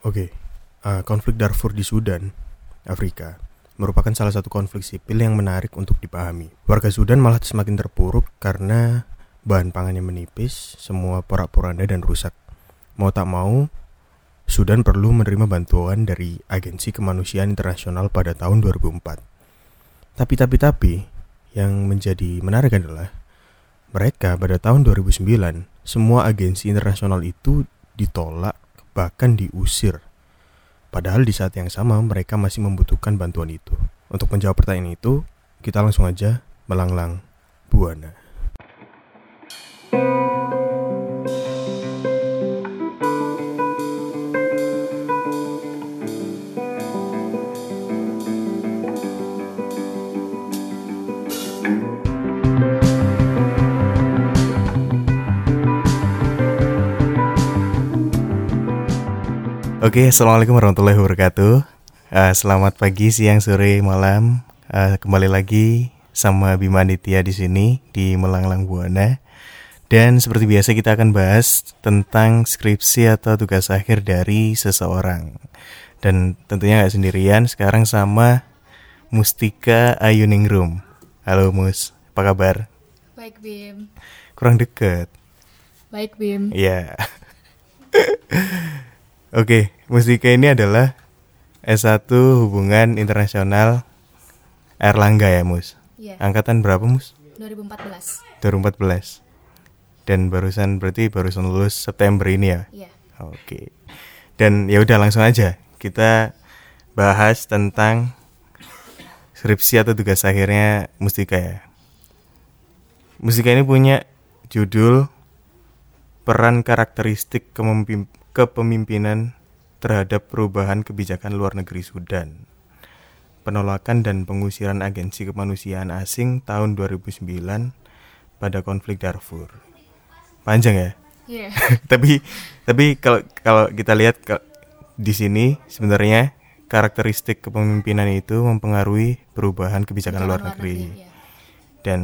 Oke, uh, konflik Darfur di Sudan, Afrika, merupakan salah satu konflik sipil yang menarik untuk dipahami. Warga Sudan malah semakin terpuruk karena bahan pangannya menipis, semua porak-poranda dan rusak. Mau tak mau, Sudan perlu menerima bantuan dari Agensi Kemanusiaan Internasional pada tahun 2004. Tapi tapi tapi yang menjadi menarik adalah mereka pada tahun 2009 semua agensi internasional itu ditolak bahkan diusir. Padahal di saat yang sama mereka masih membutuhkan bantuan itu. Untuk menjawab pertanyaan itu, kita langsung aja melanglang buana. Oke, assalamualaikum warahmatullahi wabarakatuh. Uh, selamat pagi, siang, sore, malam. Uh, kembali lagi sama Bima Nitya di sini di Melanglang Buana. Dan seperti biasa kita akan bahas tentang skripsi atau tugas akhir dari seseorang. Dan tentunya nggak sendirian, sekarang sama Mustika Ayuningrum. Halo Mus, apa kabar? Baik Bim. Kurang deket. Baik Bim. Iya. Oke, Mustika ini adalah S1 Hubungan Internasional Erlangga ya, Mus? Iya. Angkatan berapa, Mus? 2014. 2014. Dan barusan berarti barusan lulus September ini ya? Iya. Oke. Dan ya udah langsung aja kita bahas tentang skripsi atau tugas akhirnya Mustika ya. Mustika ini punya judul peran karakteristik kepemimp- kepemimpinan terhadap perubahan kebijakan luar negeri Sudan. Penolakan dan pengusiran agensi kemanusiaan asing tahun 2009 pada konflik Darfur. Panjang ya? Iya. tapi tapi kalau kalau kita lihat ke- di sini sebenarnya karakteristik kepemimpinan itu mempengaruhi perubahan kebijakan luar negeri Iya. dan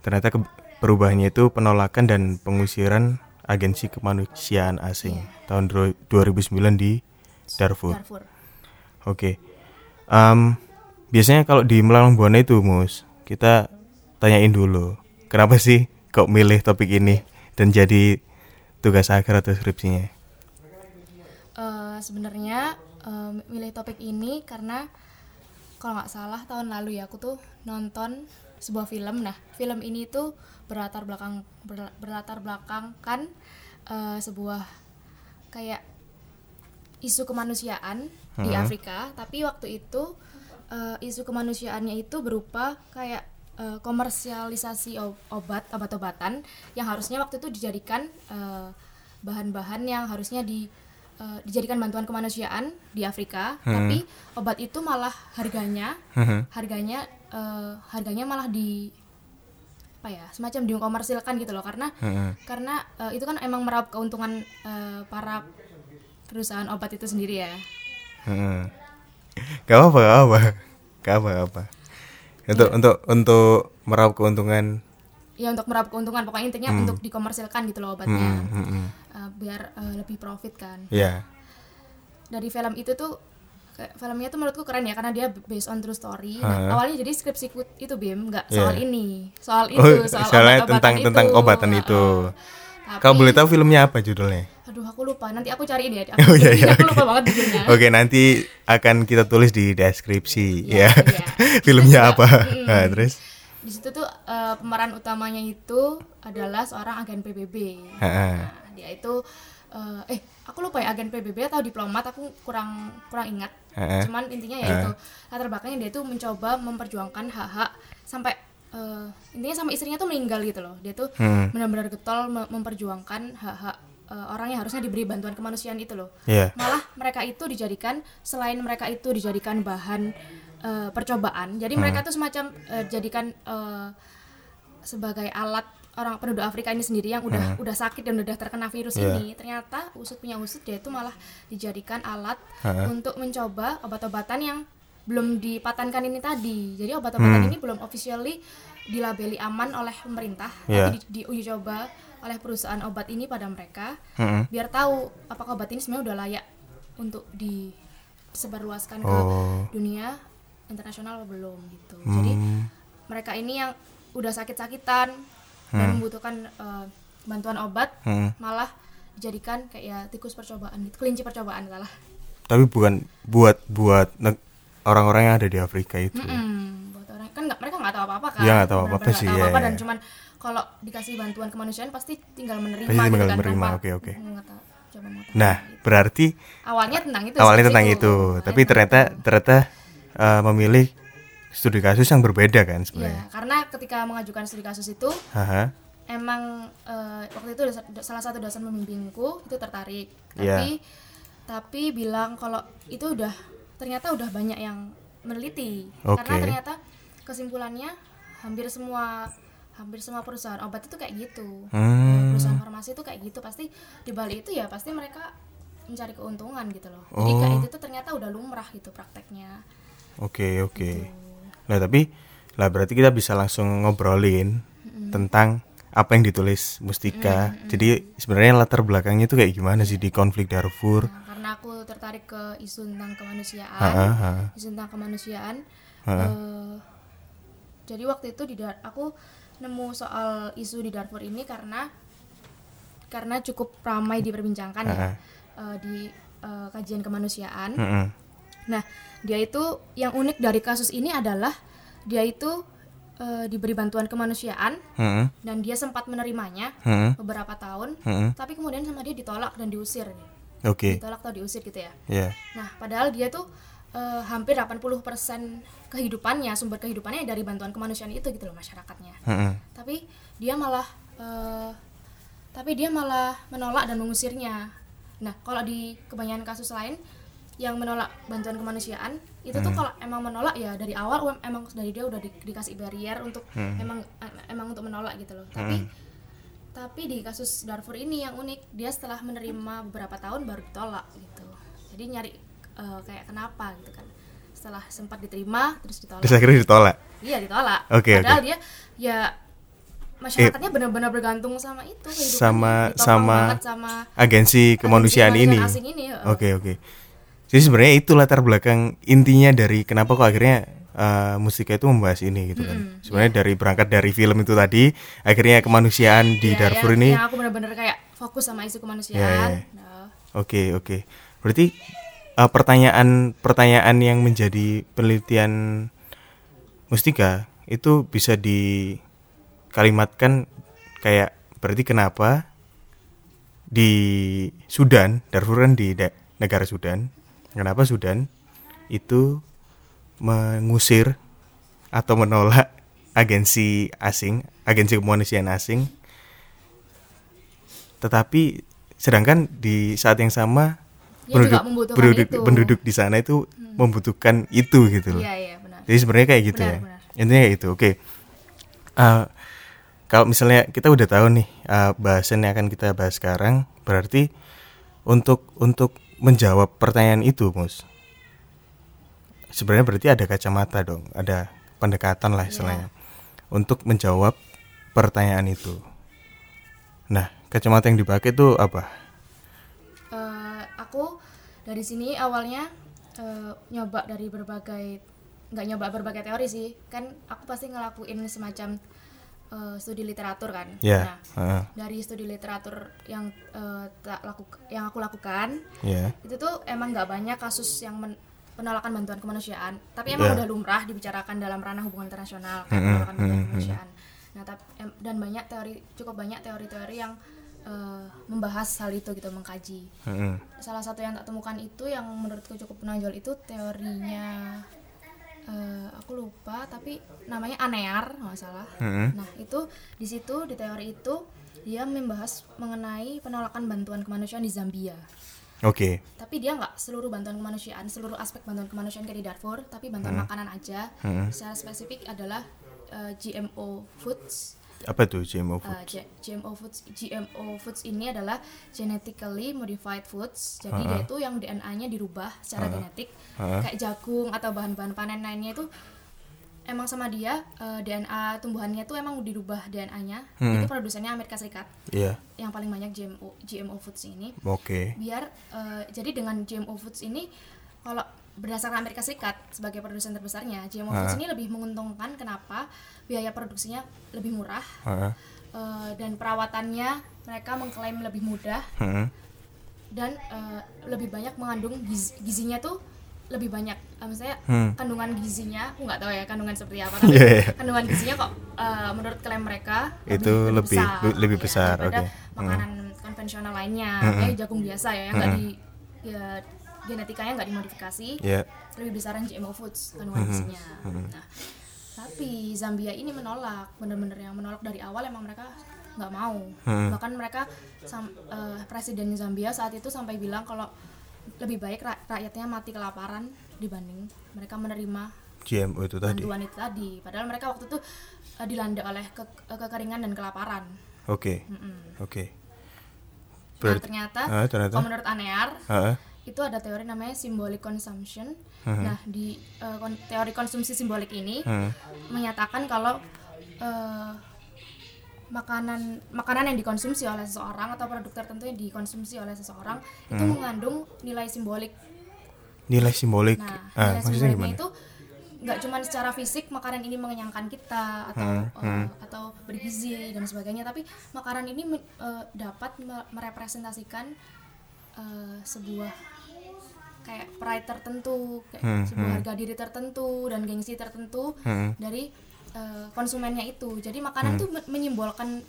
ternyata ke- perubahannya itu penolakan dan pengusiran agensi kemanusiaan asing tahun dua- 2009 di Darfur. Darfur. Oke. Em, biasanya kalau di Melalang Buana itu, Mus, kita tanyain dulu, kenapa sih kok milih topik ini dan jadi tugas akhir atau skripsinya? Eh, sebenarnya eh, milih topik ini karena kalau nggak salah tahun lalu ya aku tuh nonton sebuah film. Nah, film ini tuh berlatar belakang berla- berlatar belakangkan eh, sebuah kayak isu kemanusiaan di Hmm. Afrika, tapi waktu itu eh, isu kemanusiaannya itu berupa kayak eh, komersialisasi obat obat-obatan yang harusnya waktu itu dijadikan bahan-bahan yang harusnya di eh, dijadikan bantuan kemanusiaan di Afrika, tapi obat itu malah harganya harganya eh, harganya malah di apa ya semacam dikomersilkan gitu loh karena Heeh. karena eh, itu kan emang meraup keuntungan eh, para perusahaan obat itu sendiri ya Heeh. Gak apa, gak apa, gak apa, gak apa. Untuk untuk untuk meraup keuntungan. ya untuk meraup keuntungan pokoknya intinya untuk dikomersilkan gitu loh obatnya Eh, biar eh, lebih profit kan Ya. dari film itu tuh kayak filmnya tuh menurutku keren ya karena dia based on true story Nah, awalnya jadi skripsiku itu bim nggak soal Iya. ini soal itu Oh, soal soalnya obat-obatan tentang itu. tentang obatan itu. Tapi- Kau boleh tahu filmnya apa judulnya? aduh aku lupa nanti aku cariin ya Oh iya iya. aku oke. lupa banget judulnya Oke, nanti akan kita tulis di deskripsi Iya, ya. iya. Filmnya Juga, apa? mm. Nah, terus di situ tuh eh, pemeran utamanya itu adalah seorang agen PBB. Nah, dia itu eh, eh aku lupa ya agen PBB atau diplomat aku kurang kurang ingat Heeh. cuman intinya ya itu latar belakangnya dia tuh mencoba memperjuangkan hak-hak sampai eh, intinya sama istrinya tuh meninggal gitu loh dia tuh Hmm. benar-benar getol me- memperjuangkan hak-hak eh, orang yang harusnya diberi bantuan kemanusiaan itu loh Iya. malah mereka itu dijadikan selain mereka itu dijadikan bahan eh, percobaan jadi mereka tuh semacam eh, dijadikan eh, sebagai alat orang penduduk Afrika ini sendiri yang udah udah sakit dan udah terkena virus Iya. ini ternyata usut punya usut dia itu malah dijadikan alat Heeh. untuk mencoba obat-obatan yang belum dipatenkan ini tadi jadi Hmm. obat-obatan ini belum officially dilabeli aman oleh pemerintah Iya. tapi di, diuji coba oleh perusahaan obat ini pada mereka Heeh. biar tahu apakah obat ini sebenarnya udah layak untuk disebarluaskan ke Oh. dunia internasional apa belum gitu. Jadi Hmm. mereka ini yang udah sakit-sakitan dan membutuhkan eh, bantuan obat Hmm. malah dijadikan kayak ya tikus percobaan gitu, kelinci percobaan salah. Tapi bukan buat buat orang-orang yang ada di Afrika itu. Mm-mm. buat orang kan nggak mereka nggak tahu apa-apa kan Iya, nggak tahu apa-apa sih, tahu iya, apa-apa iya. dan cuman kalau dikasih bantuan kemanusiaan pasti tinggal menerima Pasti tinggal gitu kan, menerima, oke, oke. mengeta- coba mengetahui Nah, gitu. berarti awalnya tentang itu awalnya tentang itu, Awalnya tapi ternyata itu. ternyata eh, memilih studi kasus yang berbeda kan sebenarnya. karena ketika mengajukan studi kasus itu Haha. emang eh, waktu itu salah satu dosen pembimbingku itu tertarik tapi tapi bilang kalau itu udah ternyata udah banyak yang meneliti Oke. karena ternyata kesimpulannya hampir semua hampir semua perusahaan obat itu kayak gitu Hmm. perusahaan farmasi itu kayak gitu pasti di balik itu ya pasti mereka mencari keuntungan gitu loh jadi Oh. kayak itu tuh ternyata udah lumrah gitu prakteknya Oke, oke. Nah, tapi lah berarti kita bisa langsung ngobrolin tentang apa yang ditulis Mustika. Jadi sebenarnya latar belakangnya itu kayak gimana sih di konflik Darfur? Nah, karena aku tertarik ke isu tentang kemanusiaan Ha-ha, ha. isu tentang kemanusiaan Ha. eh, jadi waktu itu di Dar- aku nemu soal isu di Darfur ini karena karena cukup ramai diperbincangkan ya Ha-ha. eh, di eh, kajian kemanusiaan. Nah, dia itu yang unik dari kasus ini adalah dia itu eh, diberi bantuan kemanusiaan Mm-mm. dan dia sempat menerimanya Mm-mm. beberapa tahun, Mm-mm. tapi kemudian sama dia ditolak dan diusir, Oke. ditolak atau diusir gitu ya. Ya. Nah, padahal dia tuh eh, hampir 80% kehidupannya, sumber kehidupannya dari bantuan kemanusiaan itu gitu loh masyarakatnya. Mm-mm. Tapi dia malah eh, tapi dia malah menolak dan mengusirnya. Nah, kalau di kebanyakan kasus lain yang menolak bantuan kemanusiaan itu tuh kalau emang menolak ya dari awal em- emang dari dia udah di- dikasih barrier untuk emang em- emang untuk menolak gitu loh. Tapi tapi di kasus Darfur ini yang unik dia setelah menerima beberapa tahun baru ditolak gitu. Jadi nyari eh, kayak kenapa gitu kan. Setelah sempat diterima terus ditolak. Terus akhirnya ditolak. Iya ditolak. Oke, Padahal oke. dia ya masyarakatnya benar-benar bergantung sama itu. Sama sama sama agensi kemanusiaan ini. Oke, oke. Jadi sebenarnya itu latar belakang intinya dari kenapa kok akhirnya eh, Mustika itu membahas ini gitu kan. Sebenarnya dari berangkat dari film itu tadi, akhirnya kemanusiaan di Iya, Darfur yang, ini yang aku benar-benar kayak fokus sama isu kemanusiaan. Iya, iya. Nah, Oke oke. Berarti uh, pertanyaan pertanyaan yang menjadi penelitian Mustika itu bisa dikalimatkan kayak berarti kenapa di Sudan, Darfur kan di negara Sudan, kenapa Sudan itu mengusir atau menolak agensi asing, agensi kemanusiaan asing tetapi sedangkan di saat yang sama membutuhkan penduduk, itu. Hmm. penduduk di sana itu membutuhkan itu gitu loh. Iya iya benar. Jadi sebenarnya kayak gitu Benar, ya. benar. Intinya kayak itu. Oke. Eh, kalau misalnya kita udah tahu nih eh, bahasan yang akan kita bahas sekarang, berarti untuk untuk menjawab pertanyaan itu, Mus. Sebenarnya berarti ada kacamata dong, ada pendekatan Iya. lah istilahnya. Untuk menjawab pertanyaan itu. Nah, kacamata yang dipakai itu apa? Eh, aku dari sini awalnya eh, nyoba dari berbagai nggak nyoba berbagai teori sih kan aku pasti ngelakuin semacam eh, studi literatur kan. Ya. nah heeh, dari studi literatur yang tak laku yang aku lakukan ya. itu tuh emang nggak banyak kasus yang men- penolakan bantuan kemanusiaan. Tapi emang Ya. udah lumrah dibicarakan dalam ranah hubungan internasional kan penolakan bantuan kemanusiaan. Nah tap- em- dan banyak teori cukup banyak teori-teori yang eh, membahas hal itu gitu mengkaji. Salah satu yang tak temukan itu yang menurutku cukup menonjol itu teorinya eh, aku lupa tapi namanya Anear nggak salah Mm-mm. nah itu di situ di teori itu dia membahas mengenai penolakan bantuan kemanusiaan di Zambia Oke. tapi dia nggak seluruh bantuan kemanusiaan seluruh aspek bantuan kemanusiaan kayak di Darfur tapi bantuan makanan aja Hmm. secara spesifik adalah eh, GMO foods Apa tuh GMO food? Uh, G- GMO foods GMO foods ini adalah genetically modified foods jadi dia itu yang DNA-nya dirubah secara genetik kayak jagung atau bahan-bahan panen lainnya itu emang sama dia eh, DNA tumbuhannya tuh emang dirubah DNA-nya Hmm. itu produsennya Amerika Serikat Iya. yang paling banyak GMO GMO foods ini Oke. biar eh, jadi dengan GMO foods ini kalau berdasarkan Amerika Serikat sebagai produsen terbesarnya GMO foods Ah. ini lebih menguntungkan kenapa biaya produksinya lebih murah Heeh. eh, dan perawatannya mereka mengklaim lebih mudah Heeh. dan eh, lebih banyak mengandung gizi, gizinya tuh lebih banyak Eh, misalnya Hmm. kandungan gizinya aku nggak tahu ya kandungan seperti apa tapi Iya, iya. kandungan gizinya kok eh, menurut klaim mereka Itu lebih- lebih ya, besar, daripada oke. Hmm. makanan konvensional lainnya Hmm. kayak jagung biasa ya yang nggak Hmm. di ya genetikanya nggak dimodifikasi Iya. lebih besaran GMO foods Hmm. kandungan gizinya nah tapi Zambia ini menolak bener-bener yang menolak dari awal emang mereka nggak mau Hmm. bahkan mereka sam- eh, presiden Zambia saat itu sampai bilang kalau lebih baik ra- rakyatnya mati kelaparan dibanding mereka menerima GMO itu tadi. bantuan itu tadi padahal mereka waktu itu eh, dilanda oleh ke- eh, kekeringan dan kelaparan Oke. Mm-mm. Oke. nah Berarti ternyata Ah, ternyata? kalau menurut Anear Heeh. Itu ada teori namanya symbolic consumption. Mhm. Nah, di kon- teori konsumsi simbolik ini Hmm. menyatakan kalau eh, makanan makanan yang dikonsumsi oleh seseorang atau produk tertentu yang dikonsumsi oleh seseorang itu Hmm. mengandung nilai simbolik. Nilai simbolik. Nah, ah, nilai maksudnya simboliknya gimana? itu nggak cuma secara fisik makanan ini mengenyangkan kita atau Hmm, hmm. atau bergizi dan sebagainya, tapi makanan ini me- eh, dapat me- merepresentasikan eh, sebuah kayak pride tertentu, kayak Hmm, sebuah hmm. harga diri tertentu dan gengsi tertentu Hmm. dari eh, konsumennya itu. Jadi makanan itu me- menyimbolkan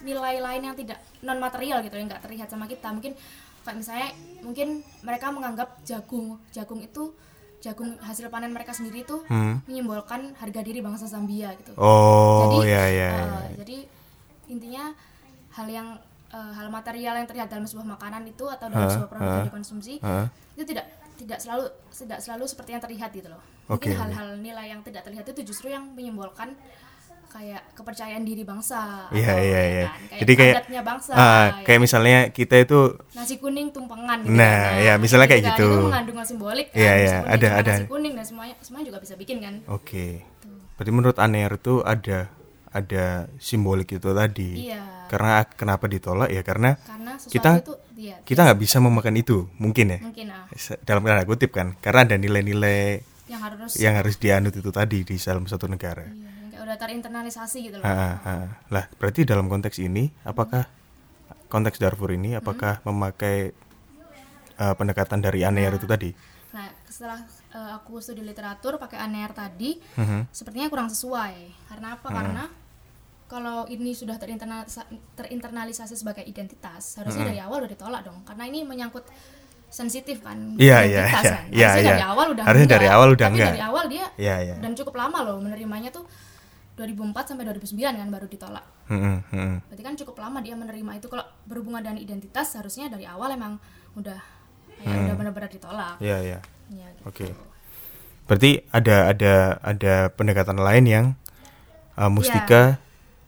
nilai lain yang tidak non material gitu yang nggak terlihat sama kita. Mungkin kayak misalnya mungkin mereka menganggap jagung, jagung itu jagung hasil panen mereka sendiri itu Hmm. menyimbolkan harga diri bangsa Zambia gitu. Oh, jadi ya ya. eh, ya. jadi intinya hal yang eh, hal material yang terlihat dalam sebuah makanan itu atau dalam Hah, sebuah produk yang hah. dikonsumsi Hah? itu tidak tidak selalu tidak selalu seperti yang terlihat gitu loh. Mungkin oke. hal-hal nilai yang tidak terlihat itu justru yang menyimbolkan kayak kepercayaan diri bangsa. Iya iya ya iya. kan, Jadi kayak adatnya bangsa. ah, ya. kayak misalnya kita itu nasi kuning tumpengan gitu. Nah, kan. ya, misalnya kayak kan, gitu. Itu mengandung hal simbolik kan. Iya, iya, ada- ada. Nasi kuning dan semuanya semuanya juga bisa bikin kan. oke. Berarti menurut Aner itu ada ada simbolik itu tadi. Iya. Karena kenapa ditolak ya karena Karena kita itu iya, kita nggak bisa memakan itu mungkin ya mungkin ah, dalam tanda kutip kan karena ada nilai-nilai yang harus yang harus dianut itu tadi di dalam satu negara. iya, kayak udah terinternalisasi gitu loh. Ha, ha. Lah berarti dalam konteks ini apakah konteks Darfur ini apakah memakai uh, pendekatan dari Aner itu tadi? Nah, setelah eh, aku studi literatur pakai ANER tadi, Mhm. sepertinya kurang sesuai. Karena apa? Karena kalau ini sudah terinternalisa- terinternalisasi sebagai identitas, harusnya dari awal udah ditolak dong. Karena ini menyangkut sensitif kan. Iya, iya, identitas iya. kan. Iya, Harusnya iya. dari awal udah Harusnya dari awal udah Tapi enggak. dari awal dia Iya iya. dan cukup lama loh menerimanya tuh 2004 sampai 2009 kan baru ditolak. Hmm, hmm, hmm. Berarti kan cukup lama dia menerima itu kalau berhubungan dengan identitas harusnya dari awal emang udah kayak udah benar-benar ditolak. Iya iya. Ya, gitu. Oke. Berarti ada ada ada pendekatan lain yang uh, Mustika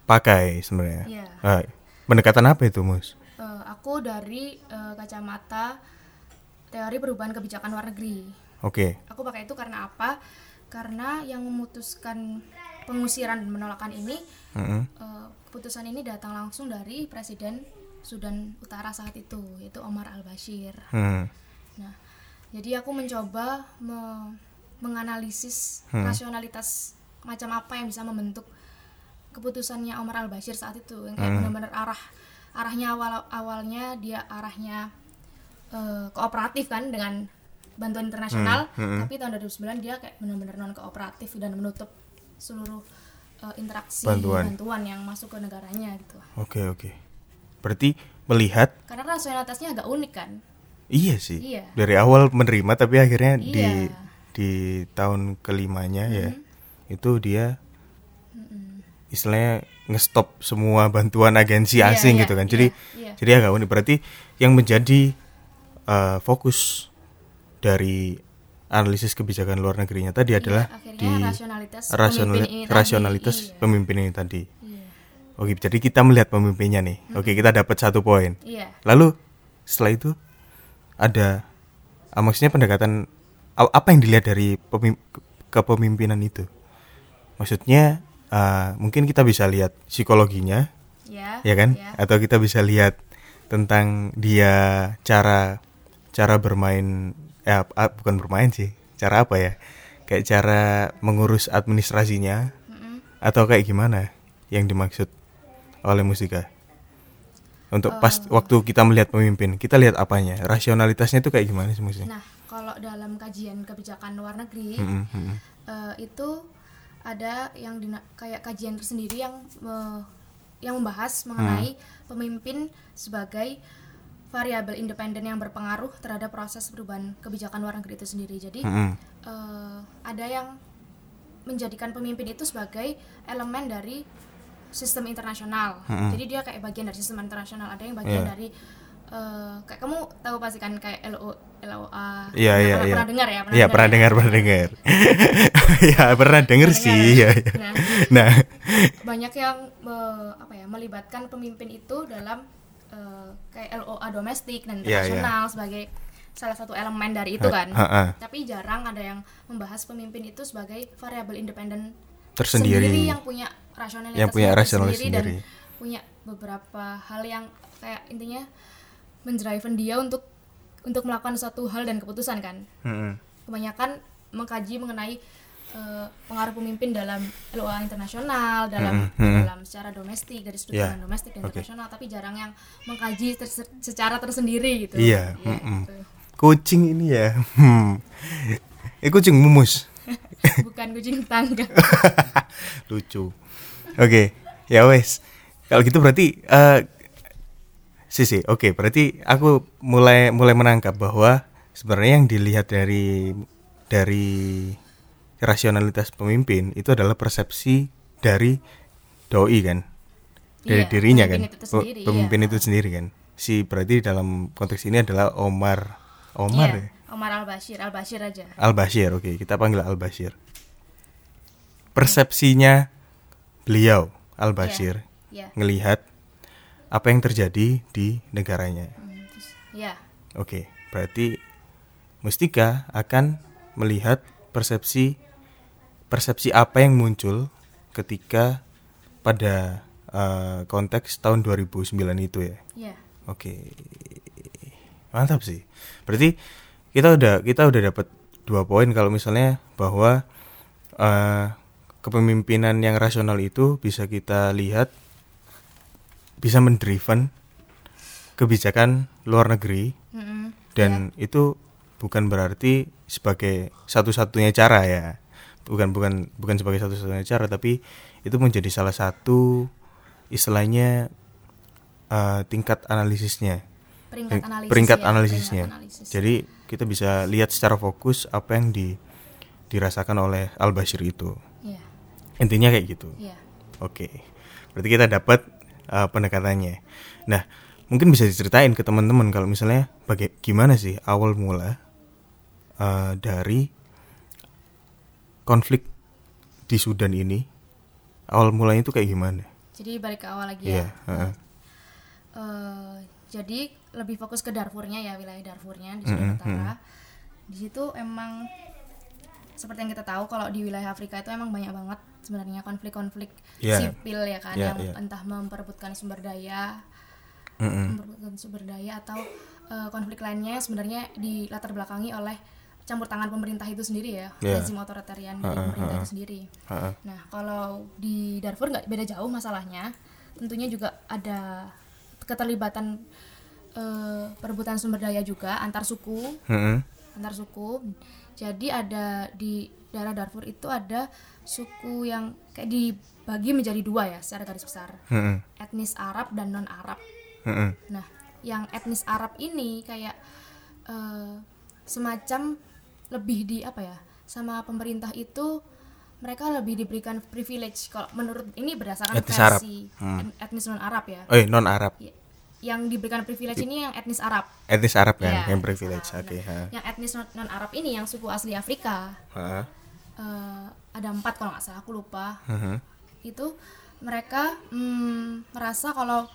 pakai sebenarnya. Iya. Uh, pendekatan apa itu, Mus? Eh, aku dari eh, kacamata teori perubahan kebijakan luar negeri. Oke. Aku pakai itu karena apa? Karena yang memutuskan pengusiran dan penolakan ini, Mm-mm. eh, keputusan ini datang langsung dari Presiden Sudan Utara saat itu, yaitu Omar al-Bashir. Hmm. Nah, jadi aku mencoba me- menganalisis Hmm. rasionalitas macam apa yang bisa membentuk keputusannya Omar al-Bashir saat itu yang Hmm. kayak benar-benar arah arahnya awal awalnya dia arahnya eh, kooperatif kan dengan bantuan internasional Hmm, hmm. tapi tahun 2009 dia kayak benar-benar non kooperatif dan menutup seluruh eh, interaksi Bantuan. yang masuk ke negaranya gitu Oke oke. Berarti melihat karena rasionalitasnya agak unik kan iya sih. Iya. Dari awal menerima tapi akhirnya di Iya. Mm-hmm. di tahun kelimanya ya itu dia istilahnya ngestop semua bantuan agensi Iya, asing iya, gitu kan. iya, Jadi iya. jadi agak unik. Berarti yang menjadi uh, fokus dari analisis kebijakan luar negerinya tadi adalah Iya, akhirnya di rasionalitas rasionali- pemimpin ini tadi. rasionalitas Iya. pemimpin ini tadi. Iya. Oke, jadi kita melihat pemimpinnya nih. Oke, kita dapat satu poin. Iya. Lalu setelah itu ada ah, maksudnya pendekatan a- apa yang dilihat dari pemim- kepemimpinan itu? maksudnya uh, mungkin kita bisa lihat psikologinya ya ya kan ya. atau kita bisa lihat tentang dia cara cara bermain ah, bukan bermain sih cara apa ya kayak cara mengurus administrasinya Mm-mm. atau kayak gimana yang dimaksud oleh musika untuk pas waktu kita melihat pemimpin kita lihat apanya rasionalitasnya itu kayak gimana sih maksudnya nah kalau dalam kajian kebijakan luar negeri Mm-mm, mm-mm. eh, itu ada yang dina- kayak kajian tersendiri yang me- yang membahas mengenai pemimpin sebagai variabel independen yang berpengaruh terhadap proses perubahan kebijakan luar negeri itu sendiri. Jadi Mm-mm. eh, ada yang menjadikan pemimpin itu sebagai elemen dari sistem internasional. Jadi dia kayak bagian dari sistem internasional. Ada yang bagian Iya. dari eh, kayak kamu tahu pasti kan kayak LO LOA. Iya Pernah- iya pernah, iya. pernah dengar ya? Iya pernah ya? dengar pernah dengar. ya pernah dengar Pernah sih. ya, ya. Nah. Nah, banyak yang me- apa ya melibatkan pemimpin itu dalam eh, kayak LOA domestik dan Iya, iya. internasional sebagai salah satu elemen dari itu kan. Ha, ha. Tapi jarang ada yang membahas pemimpin itu sebagai variabel independen Tersendiri. sendiri yang punya rasionalitas Yang punya rasionalitas sendiri, sendiri. dan punya beberapa hal yang kayak intinya mendrive dia untuk untuk melakukan suatu hal dan keputusan kan Mm-mm. kebanyakan mengkaji mengenai eh, pengaruh pemimpin dalam LOA internasional, dalam mm-mm. dalam secara domestik dari sudut pandang domestik dan oke. internasional, tapi jarang yang mengkaji ter- secara tersendiri gitu. Iya, Iya, mm-mm. gitu. kucing ini ya. Hmm. Eh kucing mumus. Bukan kucing tangga. Lucu. Oke, ya wes. Kalau gitu berarti eh sisi, oke, berarti aku mulai mulai menangkap bahwa sebenarnya yang dilihat dari dari rasionalitas pemimpin itu adalah persepsi dari doi kan. Dari Iya, dirinya kan. pemimpin itu sendiri, Pe- pemimpin iya. itu sendiri kan. Si berarti dalam konteks ini adalah Omar Omar ya? Iya, Omar Al Bashir, Al Bashir aja. Al Bashir, oke kita panggil Al Bashir. Persepsinya beliau Al Bashir Iya. ngelihat apa yang terjadi di negaranya. Iya. Oke, berarti Mustika akan melihat persepsi persepsi apa yang muncul ketika pada eh, konteks tahun 2009 itu ya. Iya. Oke. Mantap sih. Berarti kita udah kita udah dapat dua poin kalau misalnya bahwa eh, kepemimpinan yang rasional itu bisa kita lihat bisa mendriven kebijakan luar negeri Mm-mm. dan itu bukan berarti sebagai satu-satunya cara ya. Bukan bukan bukan sebagai satu-satunya cara tapi itu menjadi salah satu istilahnya eh, tingkat analisisnya Peringkat Pering- analisis. peringkat ya, analisisnya. peringkat analisis. Jadi kita bisa lihat secara fokus apa yang di dirasakan oleh Al Bashir itu. Iya. Intinya kayak gitu. Iya. Oke. Berarti kita dapat uh, pendekatannya. Nah, mungkin bisa diceritain ke teman-teman kalau misalnya baga- gimana sih awal mula uh, dari konflik di Sudan ini. Awal mulanya itu kayak gimana? Jadi balik ke awal lagi Iya, ya. heeh. Eh, jadi lebih fokus ke Darfurnya ya wilayah Darfurnya di Sudan Utara. Di situ emang seperti yang kita tahu kalau di wilayah Afrika itu emang banyak banget sebenarnya konflik-konflik Iya. sipil ya kan Iya, yang iya. entah memperebutkan sumber daya, Mm-mm. memperebutkan sumber daya atau eh, konflik lainnya yang sebenarnya dilatar belakangi oleh campur tangan pemerintah itu sendiri ya, Iya. rezim otoritarian dari pemerintah itu sendiri. Nah, kalau di Darfur nggak beda jauh masalahnya. Tentunya juga ada keterlibatan eh, perebutan sumber daya juga antar suku, Mm-mm. antar suku. Jadi ada di daerah Darfur itu ada suku yang kayak dibagi menjadi dua ya secara garis besar. Mm-mm. Etnis Arab dan non Arab. Mm-mm. Nah, yang etnis Arab ini kayak eh, semacam lebih di apa ya? Sama pemerintah itu mereka lebih diberikan privilege kalau menurut ini berdasarkan Etnis Arab. versi Hmm. etnis non Arab ya. Oh, non Arab. Ya, Yang diberikan privilege ini yang etnis Arab. Etnis Arab kan Iya, yang privilege. Arab. Oke, Nah, ha. Yang etnis non Arab ini yang suku asli Afrika Ha. Eh, ada empat kalau nggak salah aku lupa. Mhm. Itu mereka mm, merasa kalau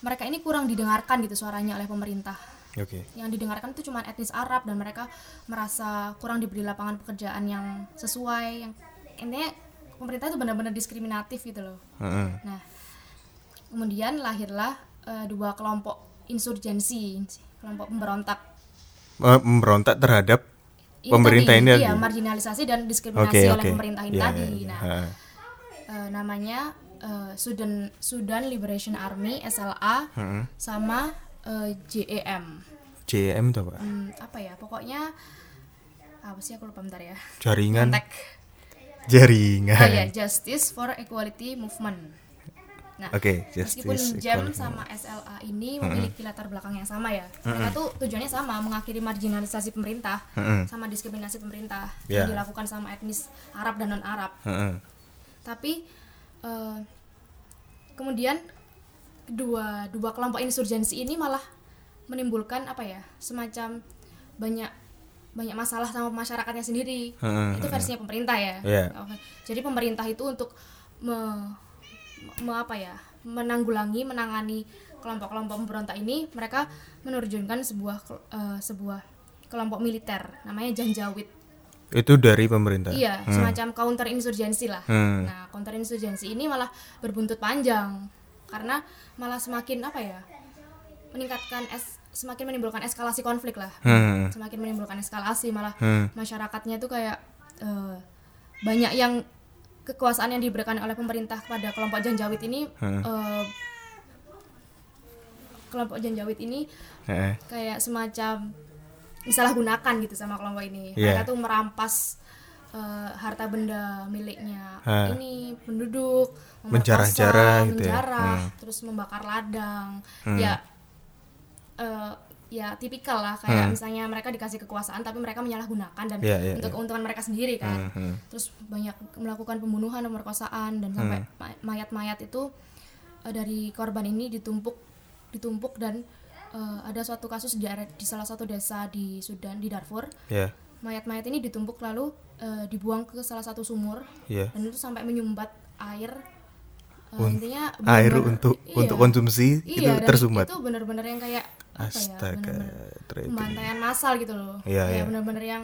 mereka ini kurang didengarkan gitu suaranya oleh pemerintah Oke. yang didengarkan itu cuma etnis Arab dan mereka merasa kurang diberi lapangan pekerjaan yang sesuai yang intinya pemerintah itu benar-benar diskriminatif gitu loh Heeh. nah kemudian lahirlah eh, dua kelompok insurgensi kelompok pemberontak Eh, Memberontak terhadap Pemerintah tadi, ini iya, tadi? marginalisasi dan diskriminasi Oke, oleh oke. pemerintah ini Iya, tadi iya, iya. nah eh, namanya eh, Sudan Sudan Liberation Army SLA Heeh. sama eh, JEM JM itu apa? Hmm, apa ya pokoknya apa sih aku lupa bentar ya Jaringan Kontak. jaringan. oh ya Justice for Equality Movement nah Oke, meskipun justice. Equality. sama SLA ini memiliki latar belakang yang sama ya mereka tuh tujuannya sama mengakhiri marginalisasi pemerintah sama diskriminasi pemerintah Ya. yang dilakukan sama etnis Arab dan non Arab tapi eh, kemudian dua dua kelompok insurgensi ini malah menimbulkan apa ya semacam banyak banyak masalah sama masyarakatnya sendiri itu versinya pemerintah ya. Oke. jadi pemerintah itu untuk me, me- apa ya menanggulangi menangani kelompok-kelompok pemberontak ini mereka menerjunkan sebuah eh, sebuah kelompok militer namanya Janjawid Itu dari pemerintah. Iya, semacam counter insurgensi lah. Hmm. Nah, counter insurgensi ini malah berbuntut panjang karena malah semakin apa ya? meningkatkan es semakin menimbulkan eskalasi konflik lah. Hmm. Semakin menimbulkan eskalasi malah Hmm. masyarakatnya tuh kayak eh, banyak yang kekuasaan yang diberikan oleh pemerintah kepada kelompok Janjawid ini Hmm. eh, kelompok Janjawid ini Heeh. kayak semacam disalahgunakan gitu sama kelompok ini. Iya. Mereka tuh merampas eh, harta benda miliknya Ha. ini penduduk, Menjarah-jarah gitu ya. Hmm. terus membakar ladang. Ya eh, ya tipikal lah kayak Hmm. misalnya mereka dikasih kekuasaan tapi mereka menyalahgunakan dan Iya, iya, untuk iya. keuntungan mereka sendiri kan. Hmm, hmm. Terus banyak melakukan pembunuhan dan pemerkosaan dan sampai Hmm. ma- mayat-mayat itu eh, dari korban ini ditumpuk ditumpuk dan eh, ada suatu kasus di, di salah satu desa di Sudan di Darfur Ya. mayat-mayat ini ditumpuk lalu eh, dibuang ke salah satu sumur Ya. dan itu sampai menyumbat air Eh, Un- intinya Air benar-benar- untuk iya. untuk konsumsi Iya, itu tersumbat. itu benar-benar yang kayak ya Astaga, tragedi. pembantaian massal gitu loh Iya, kayak iya. benar-benar yang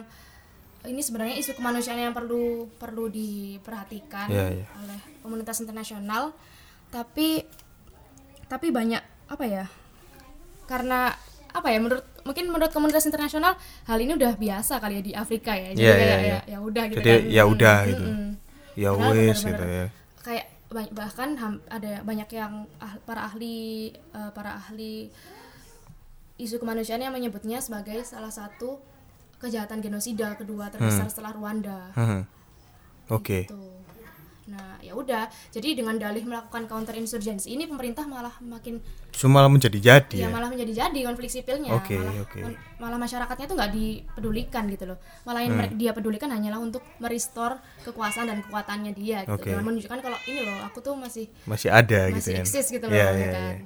ini sebenarnya isu kemanusiaan yang perlu perlu diperhatikan Iya, iya. oleh komunitas internasional tapi tapi banyak apa ya karena apa ya menurut mungkin menurut komunitas internasional hal ini udah biasa kali ya di Afrika ya jadi Iya, kayak iya, ya, ya udah gitu Jadi, kan ya udah mm, gitu. mm. Ya wes gitu ya. Bahkan ada banyak yang ah- para ahli eh, para ahli isu kemanusiaan yang menyebutnya sebagai salah satu kejahatan genosida kedua terbesar setelah Rwanda. Hmm. Oke. Gitu. Nah, ya udah. Jadi dengan dalih melakukan counter insurgency ini pemerintah malah makin Cuma malah menjadi-jadi ya ya. malah menjadi jadi konflik sipilnya. Oke, malah oke. kon- malah masyarakatnya tuh nggak dipedulikan gitu loh. Malah yang Hmm. dia pedulikan hanyalah untuk merestore kekuasaan dan kekuatannya dia gitu. Oke. Dengan menunjukkan kalau ini loh, aku tuh masih Masih ada gitu masih kan. eksis gitu loh Iya, ya iya, kan. iya.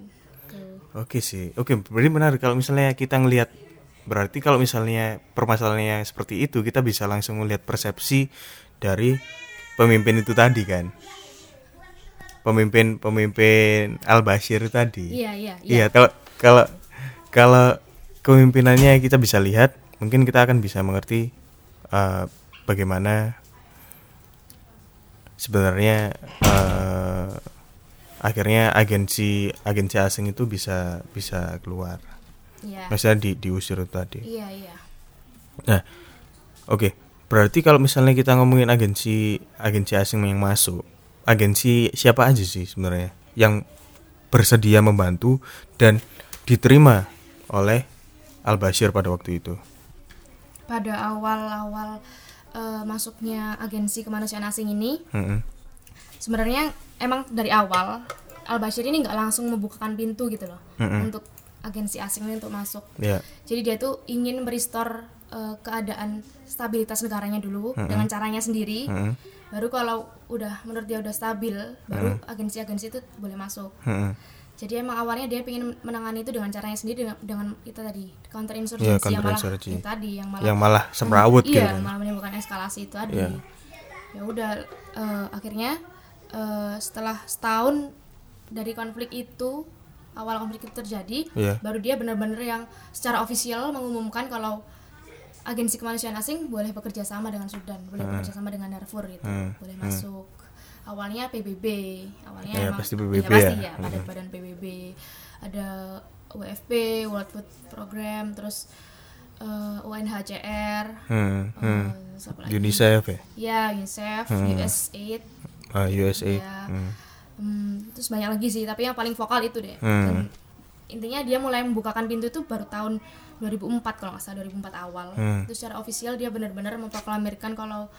Tuh. Oke sih. Oke, berarti menarik kalau misalnya kita ngelihat berarti kalau misalnya permasalahannya seperti itu kita bisa langsung melihat persepsi dari pemimpin itu tadi kan. Pemimpin pemimpin Al Bashir tadi. Iya, iya, Iya, kalau kalau kalau kepemimpinannya kita bisa lihat, mungkin kita akan bisa mengerti eh, bagaimana sebenarnya eh, akhirnya agensi agensi asing itu bisa bisa keluar. Iya. Maksudnya di, diusir tadi. Iya, iya. Nah, oke. Berarti kalau misalnya kita ngomongin agensi agensi asing yang masuk, agensi siapa aja sih sebenarnya yang bersedia membantu dan diterima oleh Al Bashir pada waktu itu? Pada awal-awal eh, masuknya agensi kemanusiaan asing ini, Mm-mm. sebenarnya emang dari awal Al Bashir ini nggak langsung membukakan pintu gitu loh Mm-mm. untuk agensi asing ini untuk masuk. Ya, Jadi dia tuh ingin merestore eh, keadaan stabilitas negaranya dulu dengan caranya sendiri. Mm-mm. Baru kalau udah menurut dia udah stabil, baru agensi-agensi itu boleh masuk. Mm-mm. Jadi emang awalnya dia ingin menangani itu dengan caranya sendiri dengan, dengan itu tadi counter Iya, insurgency yang counter malah insurgency. itu tadi yang malah yang malah semrawut gitu iya kan. malah menimbulkan eskalasi itu tadi Iya. ya udah eh, akhirnya eh, setelah setahun dari konflik itu awal konflik itu terjadi Iya. baru dia benar-benar yang secara ofisial mengumumkan kalau agensi kemanusiaan asing boleh bekerja sama dengan Sudan boleh bekerja sama dengan Darfur gitu Hmm. boleh masuk awalnya PBB awalnya Ya, emang- pasti PBB pasti ya. ya badan badan PBB ada WFP World Food Program terus eh, UNHCR Hmm, eh, hmm. siapa lagi? UNICEF ya ya UNICEF USAID Ah, USA ya Hmm. Hmm, terus banyak lagi sih tapi yang paling vokal itu deh Hmm. Dan intinya dia mulai membukakan pintu itu baru tahun 2004 kalau nggak salah 2004 awal. Hmm. itu secara ofisial dia benar-benar memproklamirkan kalau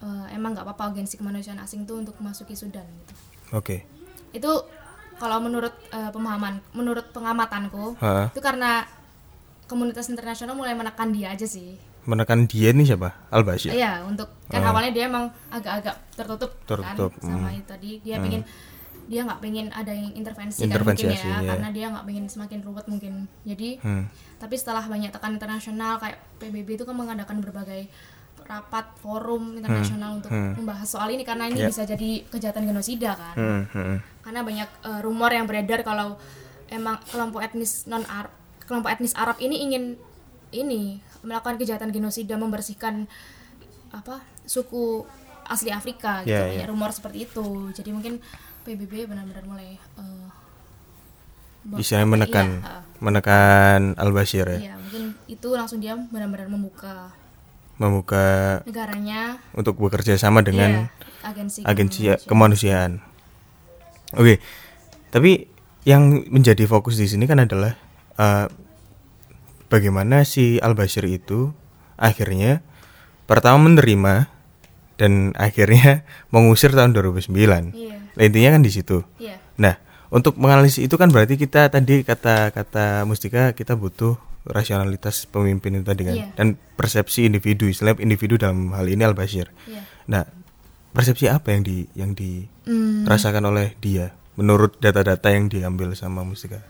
eh, emang nggak apa-apa agensi kemanusiaan asing itu untuk memasuki Sudan gitu. oke. Itu kalau menurut eh, pemahaman menurut pengamatanku Ha, itu karena komunitas internasional mulai menekan dia aja sih. Menekan dia nih siapa? Al Bashir? Iya, untuk kan awalnya dia emang agak-agak tertutup, Tertutup, kan sama itu tadi. Dia pengen dia nggak pengen ada yang intervensi, Intervensi kan mungkin ya, ya. karena dia nggak pengen semakin ruwet mungkin. Jadi Hmm. tapi setelah banyak tekan internasional kayak PBB itu kan mengadakan berbagai rapat forum internasional untuk membahas soal ini karena ini Ya. bisa jadi kejahatan genosida kan Hmm, hmm. karena banyak eh, rumor yang beredar kalau emang kelompok etnis non Arab kelompok etnis Arab ini ingin ini melakukan kejahatan genosida membersihkan apa suku asli Afrika gitu banyak ya. rumor seperti itu jadi mungkin PBB benar-benar mulai istilahnya menekan iya, menekan Al Bashir ya iya, mungkin itu langsung dia benar-benar membuka membuka negaranya untuk bekerja sama dengan iya, agensi agensi kemanusiaan. kemanusiaan. Oke, tapi yang menjadi fokus di sini kan adalah eh, bagaimana si Al Bashir itu akhirnya pertama menerima dan akhirnya mengusir tahun 2009. iya Nah, intinya kan di situ. iya Nah, untuk menganalisis itu kan berarti kita tadi kata-kata Mustika kita butuh rasionalitas pemimpin itu tadi kan Iya. dan persepsi individu, istilah individu dalam hal ini Al Bashir. iya Nah, persepsi apa yang di yang Hmm, dirasakan oleh dia menurut data-data yang diambil sama Mustika?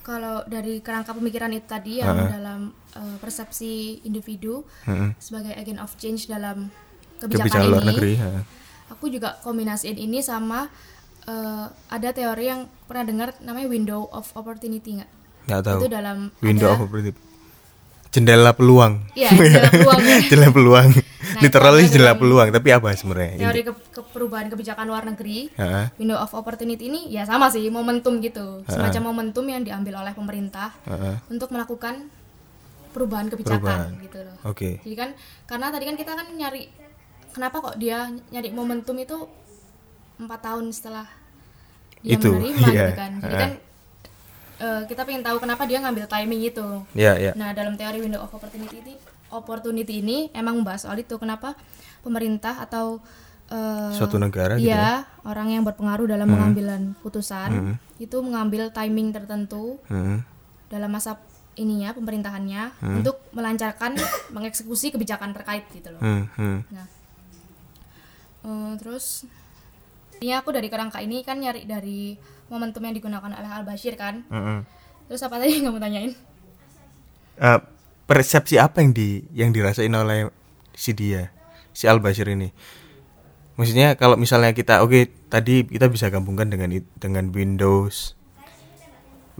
kalau dari kerangka pemikiran itu tadi yang dalam eh, persepsi individu Heeh. sebagai agent of change dalam kebijakan, Kebijakan luar ini, negeri. ha. Aku juga kombinasiin ini sama eh, ada teori yang pernah dengar namanya window of opportunity nggak? Nggak tahu. Itu dalam Window ada, of opportunity. Jendela peluang. Iya, jendela peluang. ya. jendela peluang. Nah, Literally jendela peluang, tapi apa sebenarnya? teori ke, ke- perubahan kebijakan luar negeri Ha, window of opportunity ini ya sama sih momentum gitu semacam momentum yang diambil oleh pemerintah ha. untuk melakukan perubahan kebijakan Perubahan. gitu loh Oke. jadi kan karena tadi kan kita kan nyari kenapa kok dia nyari momentum itu empat tahun setelah dia Itu, menerima iya. gitu kan jadi kan eh, kita pengen tahu kenapa dia ngambil timing itu Ya, ya. nah dalam teori window of opportunity ini opportunity ini emang membahas soal itu kenapa pemerintah atau eh, Suatu negara gitu iya orang yang berpengaruh dalam pengambilan putusan itu mengambil timing tertentu Hmm. dalam masa ininya pemerintahannya untuk melancarkan mengeksekusi kebijakan terkait gitu loh. Hmm, hmm. Nah, eh, terus ini aku dari kerangka ini kan nyari dari momentum yang digunakan oleh Al Bashir kan. Mm-mm. Terus apa tadi yang kamu tanyain? Eh, persepsi apa yang di yang dirasain oleh si dia, si Al Bashir ini? Maksudnya kalau misalnya kita oke tadi kita bisa gabungkan dengan dengan Windows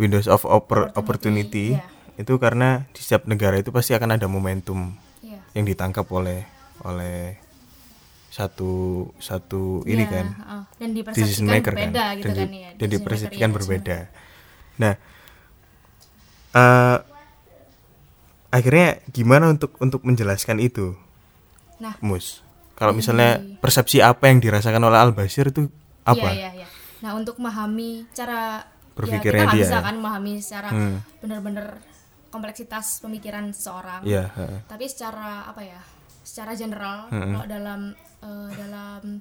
Windows of oppor- opportunity, iya. itu karena di setiap negara itu pasti akan ada momentum Iya. yang ditangkap oleh oleh satu satu ini Iya, kan heeh. dan decision maker berbeda kan gitu dan, kan ya. dan dipersepsikan berbeda nah eh akhirnya gimana untuk untuk menjelaskan itu Nah, mus kalau misalnya persepsi apa yang dirasakan oleh Al Bashir itu apa Iya, iya, iya. Nah, untuk memahami cara Berpikirnya ya, kita nggak dia, bisa ya. kan memahami secara Hmm. benar-benar kompleksitas pemikiran seseorang. Iya, heeh. Tapi secara apa ya? Secara general Hmm. kalau dalam eh, dalam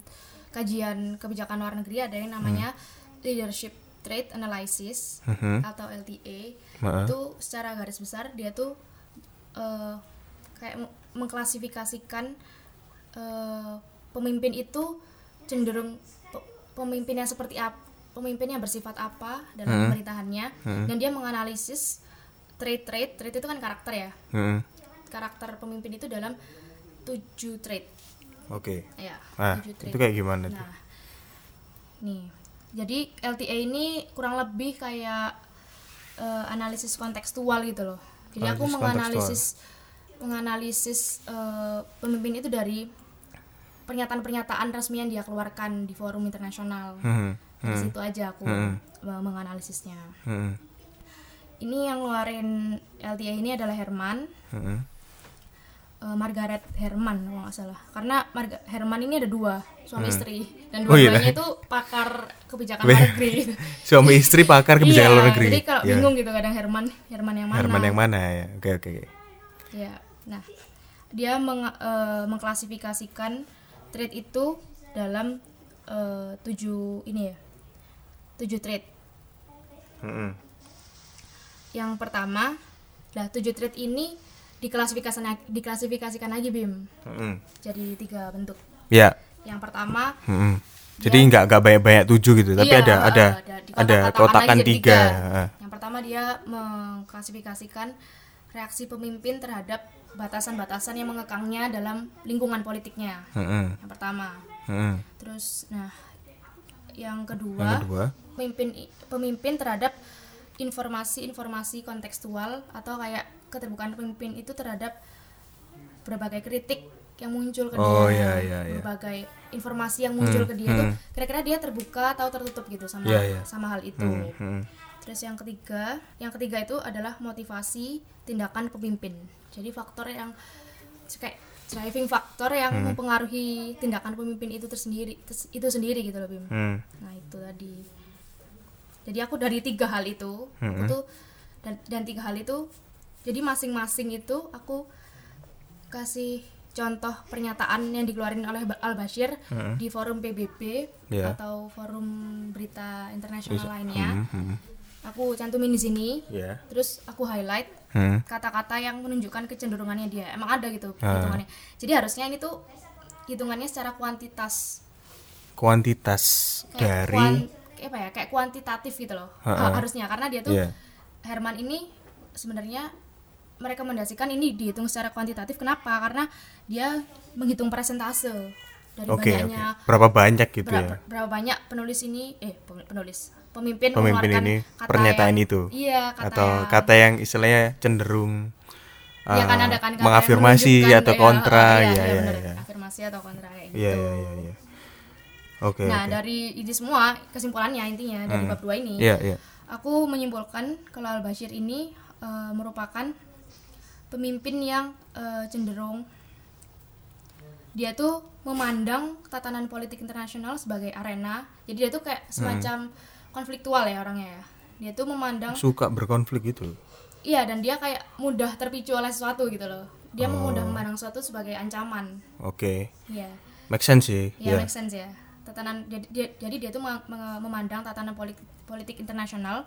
kajian kebijakan luar negeri ada yang namanya leadership trait analysis Mhm. atau LTA. Itu secara garis besar dia tuh eh, kayak meng- mengklasifikasikan eh, pemimpin itu cenderung pe- pemimpin yang seperti apa pemimpin yang bersifat apa dalam pemerintahannya dan dia menganalisis trait-trait trait itu kan karakter ya Heeh. karakter pemimpin itu dalam tujuh trait oke ya nah itu kayak gimana tuh Nah, nih, jadi LTA ini kurang lebih kayak eh, analisis kontekstual gitu loh. Jadi aku Analisis menganalisis menganalisis eh, pemimpin itu dari pernyataan-pernyataan resmi yang dia keluarkan di forum internasional Hmm. dari situ aja aku Hmm. uh, menganalisisnya Hmm. ini yang ngeluarin LTA ini adalah Herman Hmm. Uh, Margaret Herman kalau nggak salah karena Marga- Herman ini ada dua suami istri dan Oh, iya. dua-duanya itu pakar kebijakan luar negeri Suami istri pakar kebijakan Iya, luar negeri. jadi kalau Ya. bingung gitu kadang Herman Herman yang mana Herman yang mana ya? Oke oke. oke. Ya, nah dia meng- eh, mengklasifikasikan trade itu dalam eh, tujuh ini ya, tujuh trade. Hmm. Yang pertama, lah tujuh trade ini diklasifikasikan diklasifikasikan lagi bim, Hmm. jadi tiga bentuk. Ya. Yang pertama, Hmm. Jadi nggak nggak banyak banyak tujuh gitu, tapi iya, ada eh, ada ada kotakan tiga. Ah. Yang pertama dia mengklasifikasikan reaksi pemimpin terhadap batasan-batasan yang mengekangnya dalam lingkungan politiknya. Hmm. Yang pertama. Hmm. Terus nah yang Yang kedua, kedua. pemimpin pemimpin terhadap informasi-informasi kontekstual atau kayak keterbukaan pemimpin itu terhadap berbagai kritik yang muncul ke Oh, dia, iya, iya, iya. berbagai informasi yang muncul ke dia tuh hmm. kira-kira dia terbuka atau tertutup gitu sama Iya, iya. sama hal itu. Hmm. Hmm. Terus yang ketiga, yang ketiga itu adalah motivasi tindakan pemimpin. Jadi faktor yang kayak driving faktor yang Hmm. mempengaruhi tindakan pemimpin itu tersendiri itu sendiri gitu loh Bim. Hmm. Nah itu tadi. Jadi aku dari tiga hal itu, aku tuh dan, dan tiga hal itu, jadi masing-masing itu aku kasih contoh pernyataan yang dikeluarin oleh Al Bashir di forum PBB Iya. atau forum berita internasional lainnya. Hmm. Hmm. Aku cantumin di sini, Ya. terus aku highlight Hmm. kata-kata yang menunjukkan kecenderungannya dia. Emang ada gitu Ah. hitungannya. Jadi harusnya ini tuh hitungannya secara kuantitas Kuantitas kayak dari kuan- kayak apa ya kayak kuantitatif gitu loh. Ha- harusnya karena dia tuh Iya. Herman ini sebenarnya merekomendasikan ini dihitung secara kuantitatif kenapa karena dia menghitung persentase dari oke. banyaknya Berapa banyak gitu berapa, ya? berapa banyak penulis ini eh penulis pemimpin, Pemimpin ini kata pernyataan yang- itu. iya kata Atau yang, kata yang istilahnya cenderung Iya kan uh, ada kan kata mengafirmasi atau ya, kontra, iya, ya iya, ya bener. ya. afirmasi atau kontra kayak gitu Iya iya iya iya. Oke nah oke. dari ini semua kesimpulannya intinya dari Hmm. bab dua ini Iya iya. Aku menyimpulkan kalau Al Bashir ini eh, merupakan pemimpin yang eh, cenderung dia tuh memandang tatanan politik internasional sebagai arena. Jadi dia tuh kayak semacam konfliktual ya orangnya ya. Dia tuh memandang Suka berkonflik gitu. iya dan dia kayak mudah terpicu oleh sesuatu gitu loh. Dia mudah memandang sesuatu sebagai ancaman. Oke. Iya. Make sense sih. Ya, Iya. make sense ya. Tatanan jadi dia, jadi dia tuh memandang tatanan politik politik internasional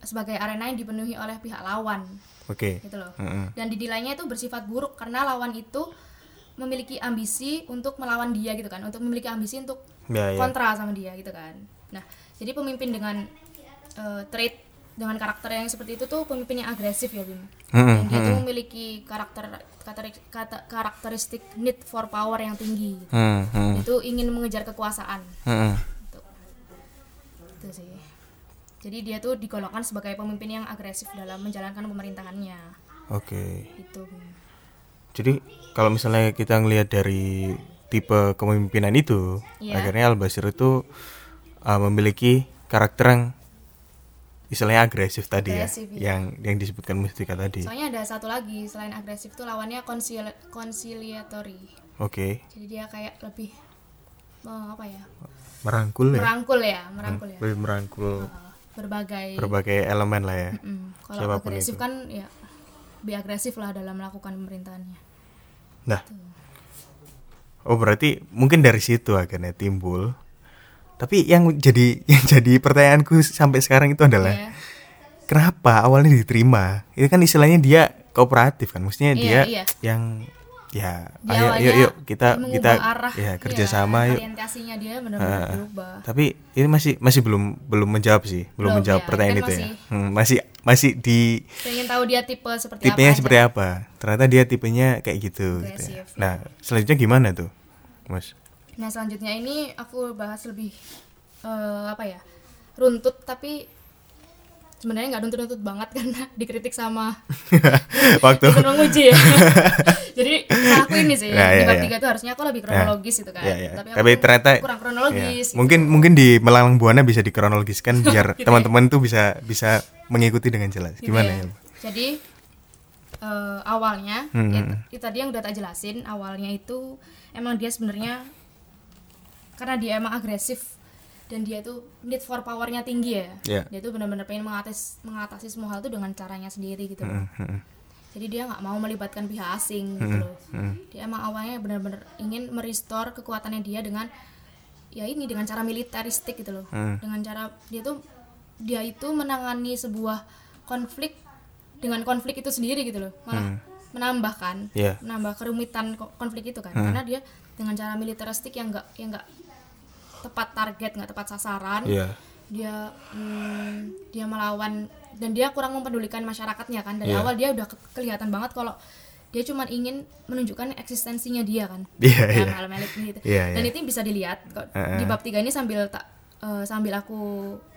sebagai arena yang dipenuhi oleh pihak lawan Oke. gitu loh. Mm-mm. Dan dinilainya itu bersifat buruk karena lawan itu memiliki ambisi untuk melawan dia gitu kan, untuk memiliki ambisi untuk Ya ya. kontra sama dia gitu kan. Nah, jadi pemimpin dengan eh, trait dengan karakter yang seperti itu tuh pemimpin yang agresif ya Bim. Mm-mm, Dan dia tuh memiliki karakter kata- karakteristik need for power yang tinggi. Gitu. Hmm, hmm, tuh ingin mengejar kekuasaan. hmm. Gitu. Itu sih. Jadi dia tuh digolongkan sebagai pemimpin yang agresif dalam menjalankan pemerintahannya. Oke. Gitu. Bim. Jadi kalau misalnya kita ngelihat dari tipe kepemimpinan itu, Iya. akhirnya Al Basir itu uh, memiliki karakter yang istilahnya agresif tadi Agresif, ya, iya. yang yang disebutkan Mustika tadi. Soalnya ada satu lagi selain agresif tuh lawannya concili- conciliatory. Oke, Jadi dia kayak lebih apa ya? merangkul ya, Merangkul ya, merangkul ya. lebih merangkul Eh, berbagai berbagai elemen lah ya. Mm, kalau siapa pun agresif itu. kan ya lebih agresif lah dalam melakukan pemerintahannya. Nah, oh berarti mungkin dari situ akhirnya timbul. Tapi yang jadi yang jadi pertanyaanku sampai sekarang itu adalah Ya. kenapa awalnya diterima? Itu kan istilahnya dia kooperatif kan, maksudnya Iya, dia iya. yang ya ayo yuk yuk kita kita arah, ya iya, kerjasama yuk. Orientasinya dia benar-benar berubah. Tapi ini masih masih belum belum menjawab sih, belum, Belum, menjawab ya, pertanyaan kan itu ya. masih- Hmm, masih masih di Pengen tahu dia tipe seperti tipenya apa aja. seperti apa. Ternyata dia tipenya kayak gitu. gitu ya. Ya. Nah selanjutnya gimana tuh, Mas? Nah selanjutnya ini aku bahas lebih eh, apa ya runtut tapi sebenarnya nggak nuntut-nuntut banget karena dikritik sama waktu disuruh nguji ya jadi aku ini sih Ya, di ya, bab ya. tiga itu harusnya aku lebih kronologis gitu kan Ya, ya. tapi, Tapi ternyata kurang ya, kronologis gitu. mungkin mungkin di Melalang Buana bisa dikronologiskan biar Gitu ya. teman-teman tuh bisa bisa mengikuti dengan jelas. Gitu Gimana ya. ya? Jadi eh, awalnya Hmm, ya, hmm. itu tadi yang udah tak jelasin awalnya itu emang dia sebenarnya karena dia emang agresif dan dia itu need for powernya tinggi ya. Iya. Dia tuh benar-benar pengen mengatasi mengatasi semua hal itu dengan caranya sendiri gitu loh. Hmm, hmm, Jadi dia nggak mau melibatkan pihak asing gitu loh. Dia emang awalnya benar-benar ingin merestore kekuatannya dia dengan ya ini dengan cara militeristik gitu loh. Hmm. Dengan cara dia tuh dia itu menangani sebuah konflik dengan konflik itu sendiri gitu loh. Malah menambahkan Iya. menambah kerumitan ko- konflik itu kan. Karena dia dengan cara militeristik yang enggak yang enggak tepat target, nggak tepat sasaran Iya. dia hmm, dia melawan dan dia kurang mempedulikan masyarakatnya kan dari Iya. awal dia udah ke- kelihatan banget kalau dia cuma ingin menunjukkan eksistensinya dia kan iya. dalam hal elit gitu Iya, dan iya. itu bisa dilihat kok Heeh. di bab tiga ini sambil tak eh, sambil aku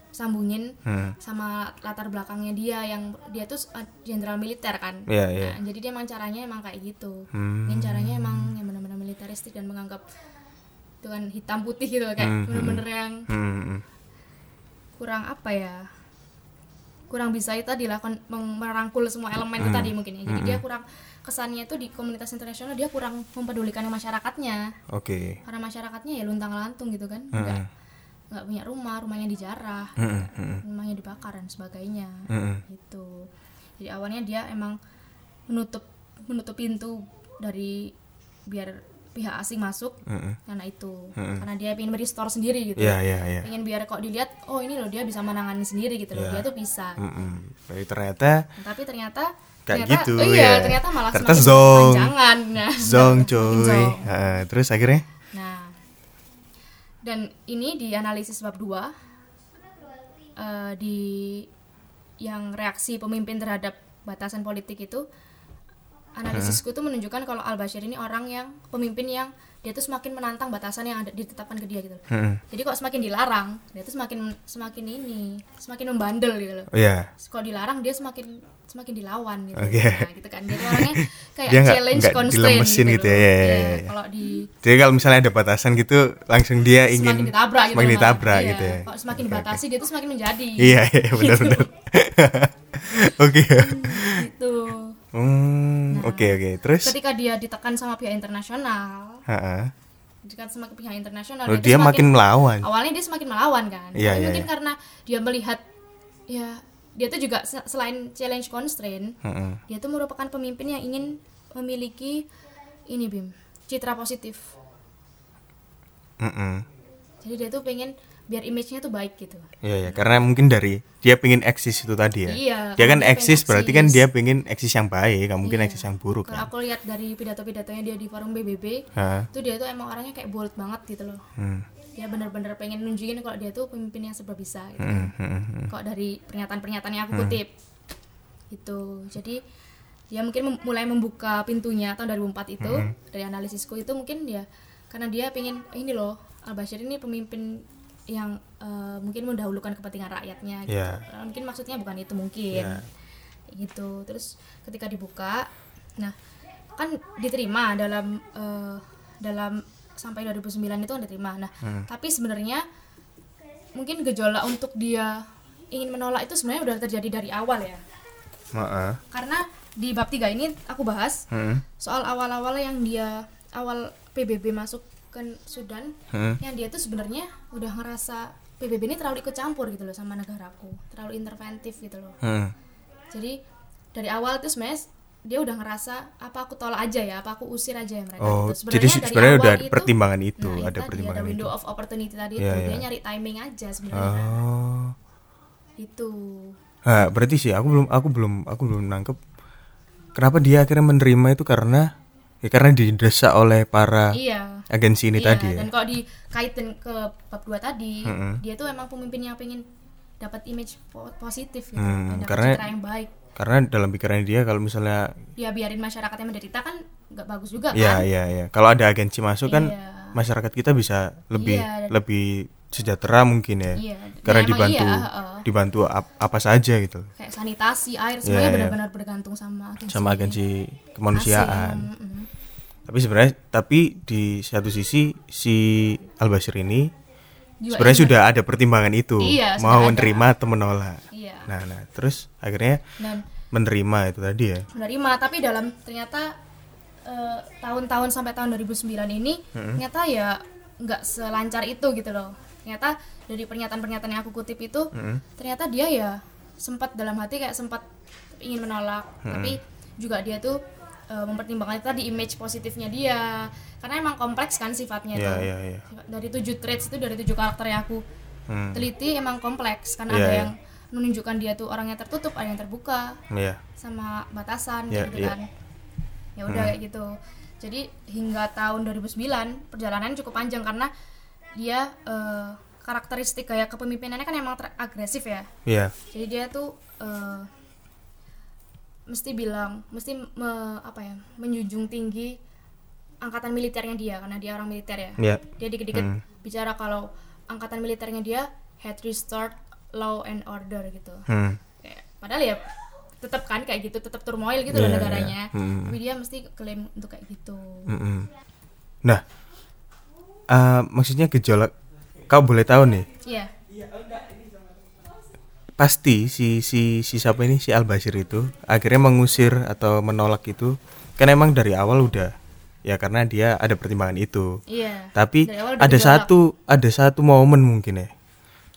sambungin Hmm. sama latar belakangnya dia yang dia tuh eh, jenderal militer kan Iya, iya. Nah, jadi dia emang caranya emang kayak gitu Hmm. caranya emang yang benar-benar militeristik dan menganggap itu kan hitam putih gitu kayak Hmm, bener-bener yang Hmm, hmm. kurang apa ya kurang bisa itu tadi lah merangkul semua elemen itu Hmm. tadi mungkin ya jadi dia kurang kesannya itu di komunitas internasional dia kurang mempedulikan masyarakatnya Oke. karena masyarakatnya ya luntang lantung gitu kan Hmm. nggak nggak punya rumah rumahnya dijarah Hmm, hmm, rumahnya dibakar dan sebagainya hmm. gitu jadi awalnya dia emang menutup menutup pintu dari biar pihak asing masuk Hmm. karena itu karena dia ingin merestore sendiri gitu Iya, iya, iya. pengen biar kok dilihat oh ini loh dia bisa menangani sendiri gitu loh Iya. dia tuh bisa hmm. Tapi ternyata tapi ternyata Kayak ternyata, gitu, oh iya ya. ternyata malah Ternyata zong. nah, zong coy. zong. Heeh, terus akhirnya nah dan ini di analisis bab 2 eh, di yang reaksi pemimpin terhadap batasan politik itu analisisku itu menunjukkan kalau Al Bashir ini orang yang pemimpin yang dia tuh semakin menantang batasan yang ada ditetapkan ke dia gitu. Hmm. Jadi kok semakin dilarang, dia tuh semakin semakin ini, semakin membandel gitu loh. Oh iya. Kalau dilarang dia semakin semakin dilawan gitu. Oke. Nah, gitu kan. Dia tuh orangnya kayak Dia challenge nggak constraint dilemesin gitu ya, iya, iya, Iya, iya. Kalau di Jadi kalau misalnya ada batasan gitu langsung dia ingin semakin ditabrak gitu. semakin loh, ditabrak Iya, gitu ya. Kalau semakin oke. dibatasi dia tuh semakin menjadi. Iya, iya benar Gitu. benar. Oke. Gitu. Hmm, oke oke. Terus Ketika dia ditekan sama pihak internasional, Heeh. ditekan sama pihak internasional, Oh, tuh dia makin melawan. awalnya dia semakin melawan kan Iya, tapi iya, mungkin iya. karena dia melihat ya dia tuh juga se- selain challenge constraint Heeh. dia tuh merupakan pemimpin yang ingin memiliki ini bim citra positif Heeh. jadi dia tuh pengen biar image-nya tuh baik gitu Iya ya, karena mungkin dari dia pengen eksis itu tadi ya. Iya, Dia kan dia eksis berarti kan dia pengen eksis yang baik, nggak mungkin Iya. eksis yang buruk kalau kan. aku lihat dari pidato-pidatonya dia di forum BBB itu dia tuh emang orangnya kayak bold banget gitu loh Hmm. dia bener-bener pengen nunjukin kalau dia tuh pemimpin yang serba bisa gitu. Hmm, hmm, hmm. kok dari pernyataan-pernyataan yang aku kutip itu jadi dia mungkin mem- mulai membuka pintunya tahun 2004 itu dari analisisku itu mungkin dia karena dia pengen ini loh Al Bashir ini pemimpin yang eh, mungkin mendahulukan kepentingan rakyatnya gitu Iya. Eh, mungkin maksudnya bukan itu mungkin Iya. gitu terus ketika dibuka nah kan diterima dalam eh, dalam sampai 2009 itu kan diterima nah tapi sebenarnya mungkin gejolak untuk dia ingin menolak itu sebenarnya udah terjadi dari awal ya Heeh. karena di bab 3 ini aku bahas Hmm. soal awal-awal yang dia awal PBB masuk ke Sudan Hmm. yang dia tuh sebenarnya udah ngerasa PBB ini terlalu ikut campur gitu loh sama negaraku terlalu interventif gitu loh Hmm. jadi dari awal tuh sebenarnya dia udah ngerasa apa aku tolak aja ya apa aku usir aja ya mereka Oh, gitu. jadi dari sebenarnya udah ada pertimbangan itu, nah, ada pertimbangan ada itu. window of opportunity tadi Iya, itu iya. dia nyari timing aja sebenarnya Oh. itu Nah, berarti sih aku belum aku belum aku belum nangkep kenapa dia akhirnya menerima itu karena ya karena didesak oleh para iya agensi ini Iya, tadi ya. dan kalau dikaitin ke bab 2 tadi Mm-mm. dia tuh emang pemimpin yang pengen dapat image po- positif gitu Hmm, dapat karena- citra yang baik Karena dalam pikirannya dia kalau misalnya ya biarin masyarakatnya menderita kan nggak bagus juga ya kan ya ya kalau ada agensi masuk kan Iya. masyarakat kita bisa lebih Iya. lebih sejahtera mungkin ya Iya. karena Ya, emang dibantu iya, heeh. dibantu ap- apa saja gitu kayak sanitasi air Iya, semuanya iya. benar-benar bergantung sama agensi sama agensi kemanusiaan asing. Mm-mm. Tapi sebenarnya tapi di satu sisi si Al Bashir ini Juga sebenarnya sudah ada pertimbangan itu. Iya, mau menerima atau menolak. Iya. Nah nah terus akhirnya dan menerima itu tadi ya? Menerima tapi dalam ternyata eh, tahun-tahun sampai tahun 2009 ini ternyata ya nggak selancar itu gitu loh. Ternyata dari pernyataan-pernyataan yang aku kutip itu ternyata dia ya sempat dalam hati kayak sempat ingin menolak. Tapi juga dia tuh eh, mempertimbangkan itu tadi image positifnya dia karena emang kompleks kan sifatnya Iya, tuh iya, iya. dari tujuh traits itu dari tujuh karakter yang aku Hmm. teliti emang kompleks karena Iya, ada iya. yang menunjukkan dia tuh orangnya tertutup ada yang terbuka Iya. sama batasan Iya, gitu iya. kan ya udah kayak gitu jadi hingga tahun 2009 perjalanan cukup panjang karena dia eh, karakteristik gaya kepemimpinannya kan emang agresif ya Iya. jadi dia tuh eh, mesti bilang mesti me- apa ya menjunjung tinggi angkatan militernya dia karena dia orang militer ya Iya. dia dikit-dikit Hmm. bicara kalau angkatan militernya dia had restored law and order gitu Hmm. kayak padahal ya tetap kan kayak gitu tetap turmoil gitu loh Iya, negaranya iya. Hmm. tapi dia mesti klaim untuk kayak gitu Mm-mm. Nah, eh, maksudnya gejolak kau boleh tahu nih iya pasti si si si siapa ini si Al Bashir itu akhirnya mengusir atau menolak itu. Kan emang dari awal udah ya karena dia ada pertimbangan itu. Iya tapi ada gejolak. satu ada satu momen mungkin ya.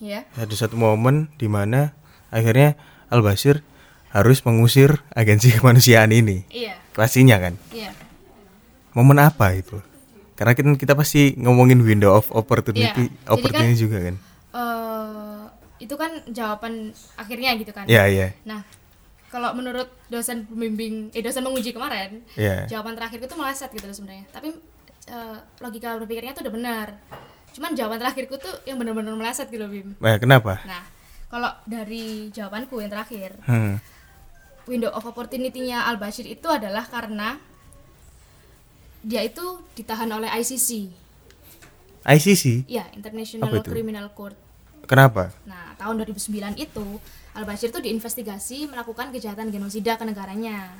Iya. Ada satu momen di mana akhirnya Al Bashir harus mengusir agensi kemanusiaan ini. Iya. Pastinya kan? Iya. Momen apa itu? Karena kita kita pasti ngomongin window of opportunity Iya, jadi opportunity juga kan itu kan jawaban akhirnya gitu kan. Ya ya nah kalau menurut dosen pembimbing eh dosen menguji kemarin ya jawaban terakhir itu meleset gitu loh sebenarnya. Tapi eh, logika berpikirnya tuh udah benar. Cuman jawaban terakhirku tuh yang benar-benar meleset gitu loh Bim. Nah, kenapa? Nah kalau dari jawabanku yang terakhir hmm. window of opportunity-nya Al Bashir itu adalah karena dia itu ditahan oleh ICC, ICC ya International? Criminal Court. Kenapa Nah, tahun 2009 itu Al Bashir itu diinvestigasi melakukan kejahatan genosida ke negaranya.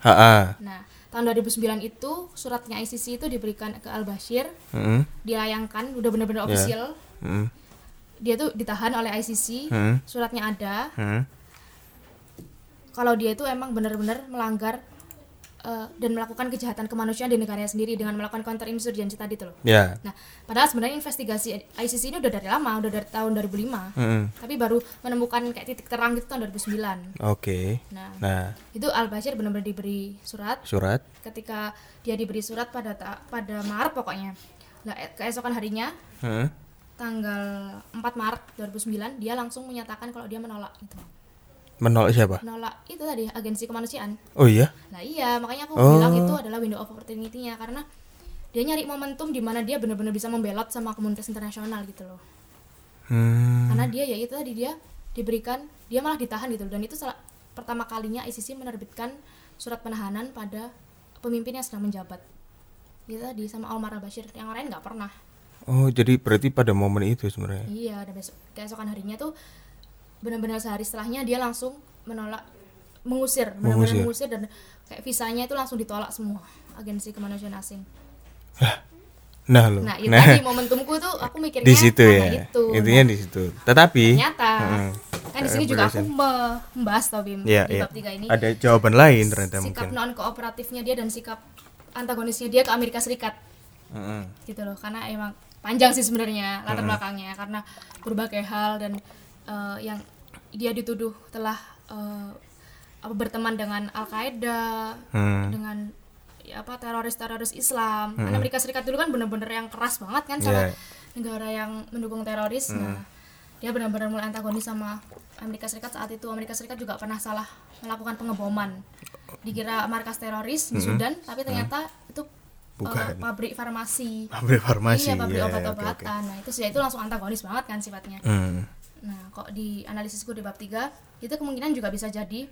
HA Nah, tahun 2009 itu suratnya ICC itu diberikan ke Al Bashir, Hmm. dilayangkan udah benar-benar Ya. official. Hmm. Dia tuh ditahan oleh ICC, Hmm. suratnya ada. Hmm. Kalau dia itu emang benar-benar melanggar eh, dan melakukan kejahatan kemanusiaan di negaranya sendiri dengan melakukan counter insurgency tadi tuh loh. ya Nah, padahal sebenarnya investigasi ICC ini udah dari lama, udah dari tahun 2005. Hmm. Tapi baru menemukan kayak titik terang gitu tahun 2009. oke Nah, nah itu Al Bashir benar-benar diberi surat. surat Ketika dia diberi surat pada pada Maret pokoknya. Nah, keesokan harinya Hmm. tanggal 4 Maret 2009 dia langsung menyatakan kalau dia menolak itu. Menolak siapa Menolak itu tadi agensi kemanusiaan. oh iya Nah, iya, makanya aku Oh. bilang itu adalah window of opportunity-nya karena dia nyari momentum di mana dia benar-benar bisa membelot sama komunitas internasional gitu loh. hmm. karena dia ya itu tadi dia diberikan dia malah ditahan gitu dan itu salah, pertama kalinya ICC menerbitkan surat penahanan pada pemimpin yang sedang menjabat itu tadi sama Omar al-Bashir yang lain nggak pernah oh jadi berarti pada momen itu sebenarnya iya dan besok keesokan harinya tuh benar-benar sehari setelahnya dia langsung menolak mengusir benar-benar Mengusir. mengusir dan kayak visanya itu langsung ditolak semua agensi kemanusiaan asing. Nah lo nah itu tadi momentumku tuh aku mikirnya di situ ya. itu intinya di situ. Tetapi ternyata Mm-mm. kan di sini juga aku me- membahas Bim ya di ya bab tiga ini. Ada jawaban lain ternyata sikap mungkin. non kooperatifnya dia dan sikap antagonisnya dia ke Amerika Serikat. Mm-mm. gitu loh karena emang panjang sih sebenarnya latar Hmm. belakangnya karena berbagai hal dan eh, yang dia dituduh telah eh, apa berteman dengan Al Qaeda Hmm. dengan ya, apa teroris-teroris Islam. Kan Amerika Serikat dulu kan bener-bener yang keras banget kan sama Yeah. negara yang mendukung teroris. Nah dia benar-benar mulai antagonis sama Amerika Serikat. Saat itu Amerika Serikat juga pernah salah melakukan pengeboman. Dikira markas teroris di Sudan tapi ternyata itu eh, Bukan. pabrik farmasi. Pabrik farmasi. Iya pabrik ya, obat-obatan. oke, oke. nah itu sudah itu langsung antagonis banget kan sifatnya. Hmm. Kok di analisisku di bab 3 itu kemungkinan juga bisa jadi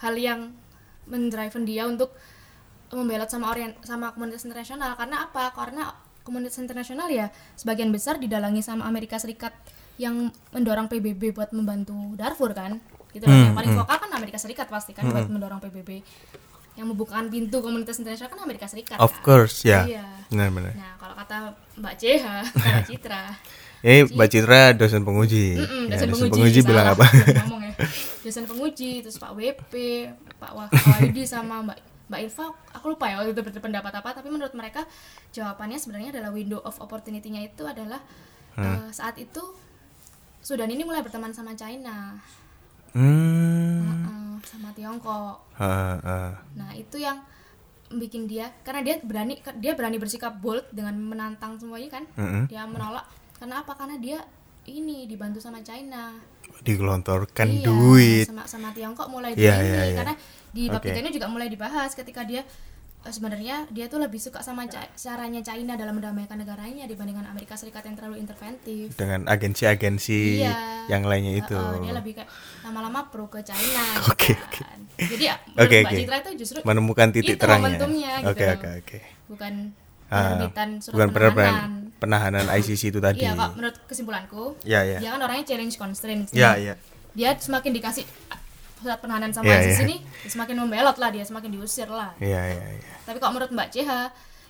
hal yang mendrive dia untuk membelot sama orient sama komunitas internasional karena apa karena komunitas internasional ya sebagian besar didalangi sama Amerika Serikat yang mendorong PBB buat membantu Darfur kan gitu loh yang paling vokal kan Amerika Serikat pasti kan buat mendorong PBB yang membukakan pintu komunitas internasional kan Amerika Serikat Of kan? course ya. Iya. Benar-benar. nah kalau kata Mbak CH Mbak Citra Eh, Mbak Citra dosen penguji. Mm-mm, Ya, dosen penguji, bilang salah, apa? salah ngomong ya. dosen penguji terus Pak WP Pak Wahidi sama Mbak Mbak Irfa aku lupa ya waktu itu berpendapat apa tapi menurut mereka jawabannya sebenarnya adalah window of opportunity-nya itu adalah Hmm. eh, saat itu Sudan ini mulai berteman sama China Hmm. sama Tiongkok Ha, ha. nah itu yang bikin dia karena dia berani dia berani bersikap bold dengan menantang semuanya kan Mm-mm. dia menolak karena apa karena dia ini dibantu sama China Digelontorkan Iya, duit. sama sama Tiongkok mulai Iya, di ini iya, iya. karena di bab tiga ini juga mulai dibahas ketika dia eh, sebenarnya dia tuh lebih suka sama ca- caranya China dalam mendamaikan negaranya dibandingkan Amerika Serikat yang terlalu interventif. dengan agensi-agensi Iya. yang lainnya itu. Eh, dia lebih kayak lama-lama pro ke China. Oke, gitu kan. Jadi ya, Oke, Mbak. Citra itu justru Menemukan titik itu terangnya. momentumnya gitu Oke, loh. oke, oke. bukan Ah, penerbitan surat bukan penerbitan penahanan ICC itu tadi. Iya, kok menurut kesimpulanku, Iya, iya. dia kan orangnya challenge constraint. Iya, iya. dia semakin dikasih surat penahanan sama Iya, iya. ini dia semakin membelot lah dia semakin diusir lah Iya, iya, iya. tapi kok menurut Mbak CH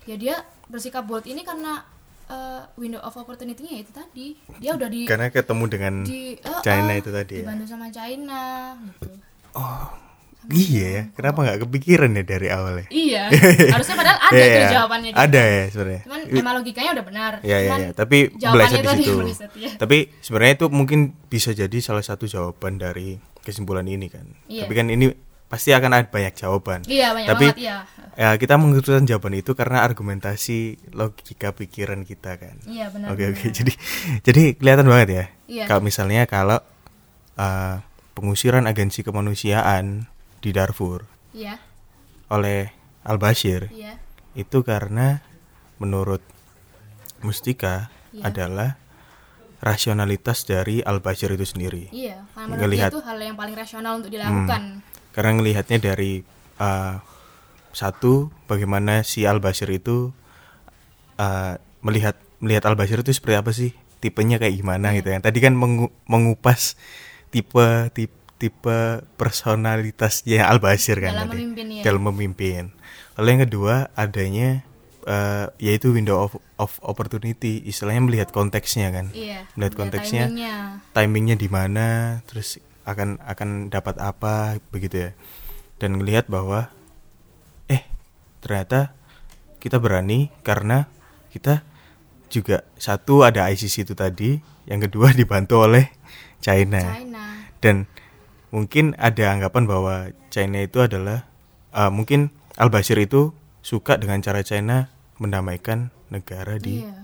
ya dia bersikap bold ini karena eh, window of opportunity-nya itu tadi dia udah di Karena ketemu dengan di eh, China eh, itu tadi ya. dibantu sama China gitu Iya ya, kenapa nggak kepikiran ya dari awal ya? iya harusnya padahal ada Iya, tuh iya. jawabannya gitu. Ada ya sebenarnya. cuman emang logikanya udah benar Iya iya iya, tapi jawabannya belajar di situ. meleset, ya. Tapi sebenarnya itu mungkin bisa jadi salah satu jawaban dari kesimpulan ini kan. Iya. Tapi kan ini pasti akan ada banyak jawaban. iya banyak Tapi banget iya ya kita mengusulkan jawaban itu karena argumentasi logika pikiran kita kan. iya benar Oke oke benar. jadi jadi kelihatan banget ya. Iya. Kalau misalnya kalau uh, pengusiran agensi kemanusiaan di Darfur iya oleh Al Bashir iya itu karena menurut Mustika Iya. adalah rasionalitas dari Al Bashir itu sendiri. iya karena Ngelihat. itu hal yang paling rasional untuk dilakukan Karena ngelihatnya dari uh, satu bagaimana si Al Bashir itu uh, melihat melihat Al Bashir itu seperti apa sih tipenya kayak gimana Iya. gitu ya. Tadi kan mengu- mengupas tipe tipe tipe personalitasnya Al Bashir kan Dalam tadi. memimpin, ya. dalam memimpin. Lalu yang kedua adanya uh, yaitu window of, of opportunity, istilahnya melihat konteksnya kan. iya Melihat melihat konteksnya, timingnya. timingnya di mana, terus akan akan dapat apa begitu ya. Dan melihat bahwa eh ternyata kita berani karena kita juga satu ada ICC itu tadi, yang kedua dibantu oleh China China dan mungkin ada anggapan bahwa China itu adalah uh, mungkin Al Bashir itu suka dengan cara China mendamaikan negara di Iya.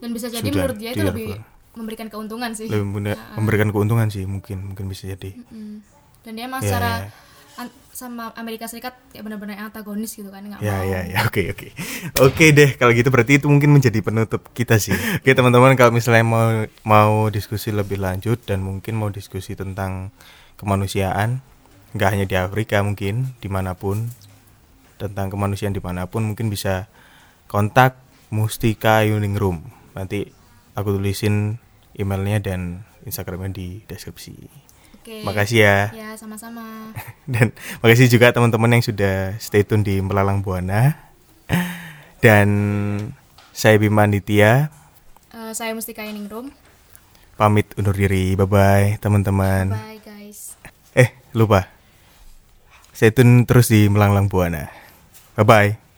Dan bisa jadi Sudan, menurut dia itu lebih memberikan keuntungan sih. lebih memberikan keuntungan sih mungkin mungkin bisa jadi Mm. Dan dia emang Ya, secara ya. Sama Amerika Serikat kayak benar-benar antagonis gitu kan nggak ya mau. ya ya oke oke. Oke deh kalau gitu berarti itu mungkin menjadi penutup kita sih. Oke teman-teman kalau misalnya mau mau diskusi lebih lanjut dan mungkin mau diskusi tentang kemanusiaan nggak hanya di Afrika mungkin di mana pun tentang kemanusiaan di mana pun mungkin bisa kontak Mustika Yuning Room. Nanti aku tulisin emailnya dan Instagramnya di deskripsi Oke. makasih ya Ya, sama-sama. dan makasih juga teman-teman yang sudah stay tune di Melalang Buana dan saya Bima Nitya Eh, saya Mustika Room. pamit undur diri bye bye teman-teman Bye guys. eh lupa stay tune terus di Melalang Buana bye bye